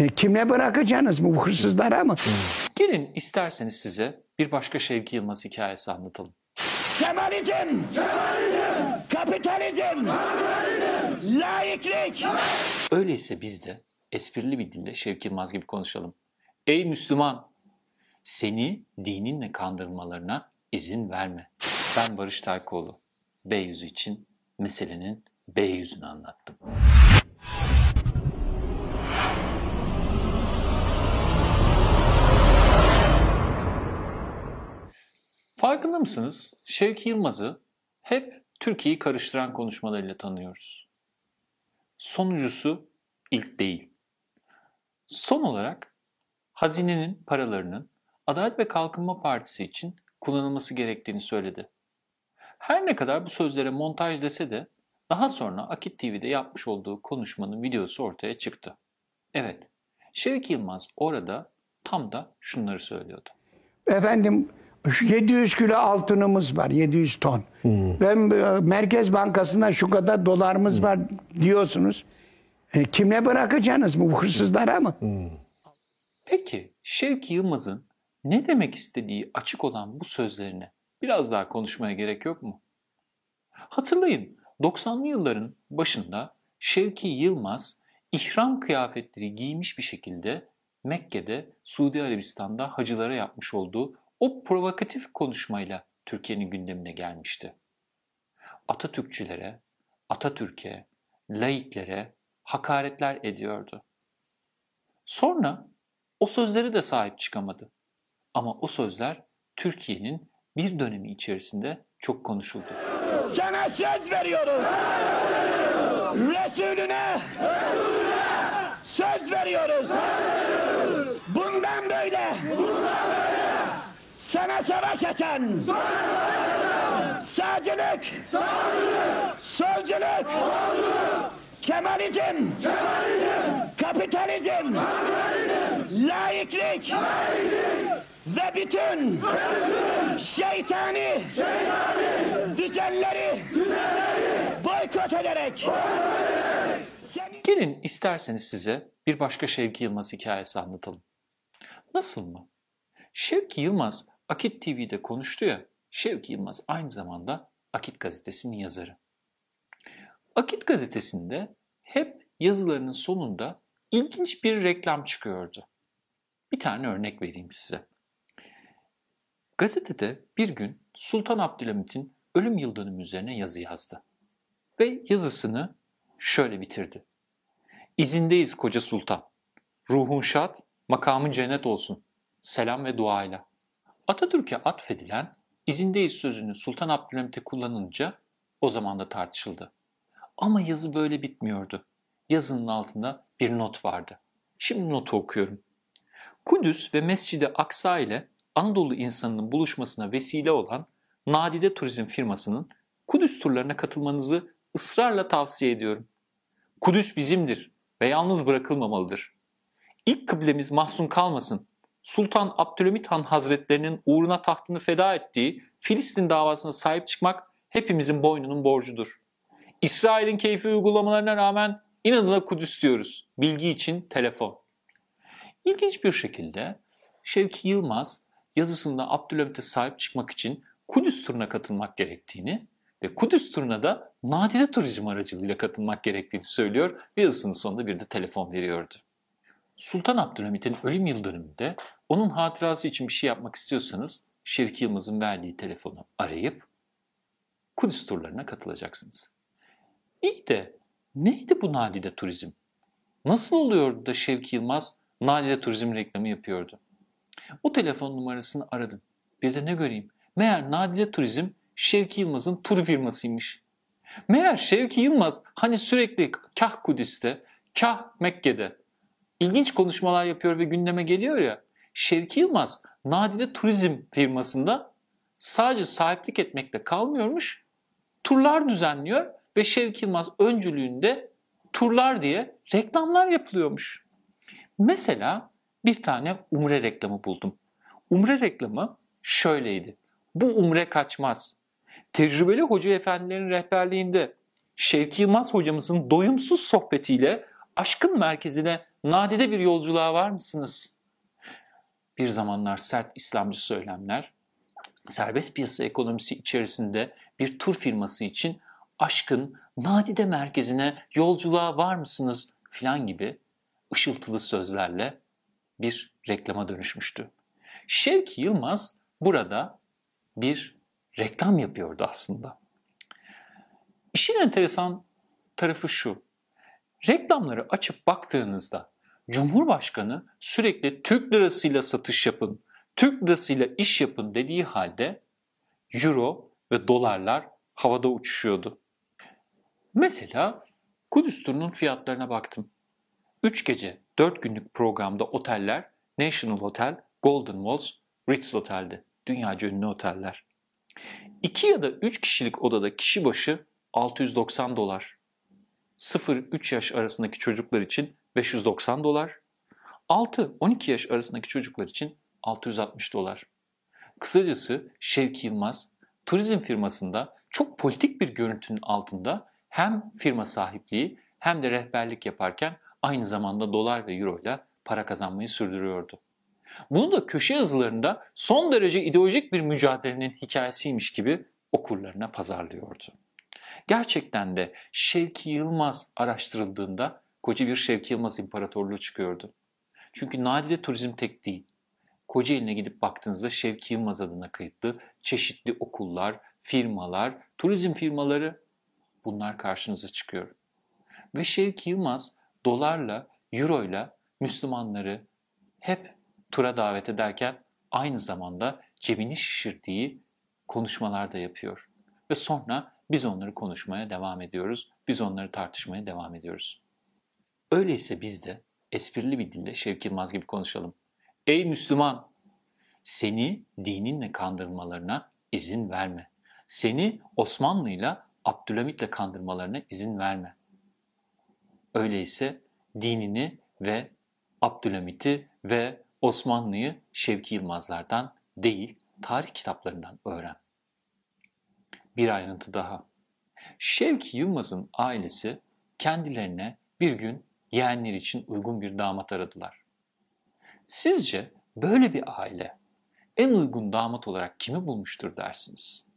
E, kimle bırakacaksınız bu hırsızlara mı? Gelin isterseniz size bir başka Şevki Yılmaz hikayesi anlatalım. Kemalizm! Kapitalizm! Laiklik! Öyleyse biz de esprili bir dille Şevki Yılmaz gibi konuşalım. Ey Müslüman! Seni dininle kandırmalarına izin verme. Ben Barış Taykoğlu. B yüzü için meselenin B yüzünü anlattım. Farkında mısınız? Şevki Yılmaz'ı hep Türkiye'yi karıştıran konuşmalarıyla tanıyoruz. Sonuncusu ilk değil. Son olarak hazinenin paralarının Adalet ve Kalkınma Partisi için kullanılması gerektiğini söyledi. Her ne kadar bu sözlere montaj dese de daha sonra Akit TV'de yapmış olduğu konuşmanın videosu ortaya çıktı. Evet, Şevki Yılmaz orada tam da şunları söylüyordu. Efendim 700 kilo altınımız var, 700 ton. Ben e, Merkez Bankası'nda şu kadar dolarımız var diyorsunuz. E, kimle bırakacaksınız bu hırsızlara mı? Peki Şevki Yılmaz'ın ne demek istediği açık olan bu sözlerine biraz daha konuşmaya gerek yok mu? Hatırlayın 90'lı yılların başında Şevki Yılmaz ihram kıyafetleri giymiş bir şekilde Mekke'de Suudi Arabistan'da hacılara yapmış olduğu o provokatif konuşmayla Türkiye'nin gündemine gelmişti. Atatürkçülere, Atatürk'e, laiklere hakaretler ediyordu. Sonra o sözleri de sahip çıkamadı. Ama o sözler Türkiye'nin bir dönemi içerisinde çok konuşuldu. Sana söz veriyoruz. Resulüne söz veriyoruz. Bundan böyle sana savaş açan. Sağcılık, solculuk, Kemalizm, kapitalizm, laiklik. Ve bütün şeytani düzenleri boykot ederek. Gelin isterseniz size bir başka Şevki Yılmaz hikayesi anlatalım. Nasıl mı? Şevki Yılmaz Akit TV'de konuştu ya, Şevki Yılmaz aynı zamanda Akit gazetesinin yazarı. Akit gazetesinde hep yazılarının sonunda ilginç bir reklam çıkıyordu. Bir tane örnek vereyim size. Gazetede bir gün Sultan Abdülhamit'in ölüm yıl dönümü üzerine yazı yazdı. Ve yazısını şöyle bitirdi. İzindeyiz koca sultan. Ruhun şad, makamın cennet olsun. Selam ve duayla. Atatürk'e atfedilen izindeyiz sözünü Sultan Abdülhamit'e kullanınca o zaman da tartışıldı. Ama yazı böyle bitmiyordu. Yazının altında bir not vardı. Şimdi notu okuyorum. Kudüs ve Mescid-i Aksa ile Anadolu insanının buluşmasına vesile olan Nadide Turizm firmasının Kudüs turlarına katılmanızı ısrarla tavsiye ediyorum. Kudüs bizimdir ve yalnız bırakılmamalıdır. İlk kıblemiz mahzun kalmasın. Sultan Abdülhamit Han Hazretlerinin uğruna tahtını feda ettiği Filistin davasına sahip çıkmak hepimizin boynunun borcudur. İsrail'in keyfi uygulamalarına rağmen inadına Kudüs diyoruz. Bilgi için telefon. İlginç bir şekilde Şevki Yılmaz yazısında Abdülhamit'e sahip çıkmak için Kudüs turuna katılmak gerektiğini ve Kudüs turuna da nadide turizm aracılığıyla katılmak gerektiğini söylüyor ve yazısının sonunda bir de telefon veriyordu. Sultan Abdülhamit'in ölüm yıl dönümünde onun hatırası için bir şey yapmak istiyorsanız Şevki Yılmaz'ın verdiği telefonu arayıp Kudüs turlarına katılacaksınız. İyi de neydi bu nadide turizm? Nasıl oluyordu da Şevki Yılmaz nadide turizm reklamı yapıyordu? O telefon numarasını aradım. Bir de ne göreyim? Meğer Nadide Turizm Şevki Yılmaz'ın tur firmasıymış. Meğer Şevki Yılmaz hani sürekli kah Kudüs'te, kah Mekke'de ilginç konuşmalar yapıyor ve gündeme geliyor ya. Şevki Yılmaz Nadide Turizm firmasında sadece sahiplik etmekle kalmıyormuş. Turlar düzenliyor ve Şevki Yılmaz öncülüğünde turlar diye reklamlar yapılıyormuş. Mesela bir tane umre reklamı buldum. Umre reklamı şöyleydi. Bu umre kaçmaz. Tecrübeli hoca efendilerin rehberliğinde Şevki Yılmaz hocamızın doyumsuz sohbetiyle aşkın merkezine nadide bir yolculuğa var mısınız? Bir zamanlar sert İslamcı söylemler, serbest piyasa ekonomisi içerisinde bir tur firması için aşkın nadide merkezine yolculuğa var mısınız filan gibi ışıltılı sözlerle bir reklama dönüşmüştü. Şevki Yılmaz burada bir reklam yapıyordu aslında. İşin enteresan tarafı şu. Reklamları açıp baktığınızda Cumhurbaşkanı sürekli Türk lirasıyla satış yapın, Türk lirasıyla iş yapın dediği halde euro ve dolarlar havada uçuşuyordu. Mesela Kudüs turunun fiyatlarına baktım. 3 gece 4 günlük programda oteller National Hotel, Golden Walls, Ritz Otel'di. Dünyaca ünlü oteller. 2 ya da 3 kişilik odada kişi başı 690 dolar. 0-3 yaş arasındaki çocuklar için 590 dolar. 6-12 yaş arasındaki çocuklar için 660 dolar. Kısacası Şevki Yılmaz turizm firmasında çok politik bir görüntünün altında hem firma sahipliği hem de rehberlik yaparken aynı zamanda dolar ve euro ile para kazanmayı sürdürüyordu. Bunu da köşe yazılarında son derece ideolojik bir mücadelenin hikayesiymiş gibi okurlarına pazarlıyordu. Gerçekten de Şevki Yılmaz araştırıldığında koca bir Şevki Yılmaz imparatorluğu çıkıyordu. Çünkü nadide turizm tek değil. Kocaeli'ne gidip baktığınızda Şevki Yılmaz adına kayıtlı çeşitli okullar, firmalar, turizm firmaları bunlar karşınıza çıkıyor. Ve Şevki Yılmaz dolarla, euroyla Müslümanları hep tura davet ederken aynı zamanda cebini şişirdiği konuşmalar da yapıyor. Ve sonra biz onları konuşmaya devam ediyoruz. Biz onları tartışmaya devam ediyoruz. Öyleyse biz de esprili bir dille Şevki Yılmaz gibi konuşalım. Ey Müslüman! Seni dininle kandırmalarına izin verme. Seni Osmanlı'yla Abdülhamit'le kandırmalarına izin verme. Öyleyse dinini ve Abdülhamit'i ve Osmanlı'yı Şevki Yılmazlardan değil, tarih kitaplarından öğren. Bir ayrıntı daha. Şevki Yılmaz'ın ailesi kendilerine bir gün yeğenler için uygun bir damat aradılar. Sizce böyle bir aile en uygun damat olarak kimi bulmuştur dersiniz?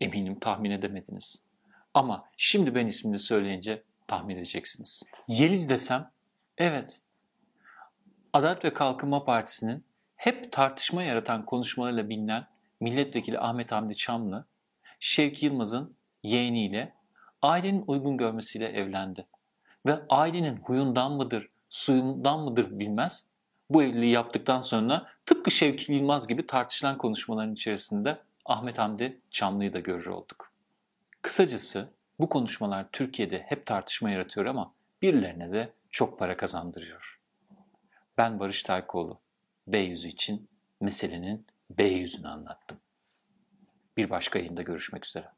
Eminim tahmin edemediniz. Ama şimdi ben ismini söyleyince tahmin edeceksiniz. Yeliz desem, evet. Adalet ve Kalkınma Partisi'nin hep tartışma yaratan konuşmalarıyla bilinen milletvekili Ahmet Hamdi Çamlı, Şevki Yılmaz'ın yeğeniyle ailenin uygun görmesiyle evlendi. Ve ailenin huyundan mıdır, suyundan mıdır bilmez. Bu evliliği yaptıktan sonra tıpkı Şevki Yılmaz gibi tartışılan konuşmaların içerisinde Ahmet Hamdi Çamlı'yı da görür olduk. Kısacası bu konuşmalar Türkiye'de hep tartışma yaratıyor ama birilerine de çok para kazandırıyor. Ben Barış Taykoğlu. B yüzü için meselenin B yüzünü anlattım. Bir başka yayında görüşmek üzere.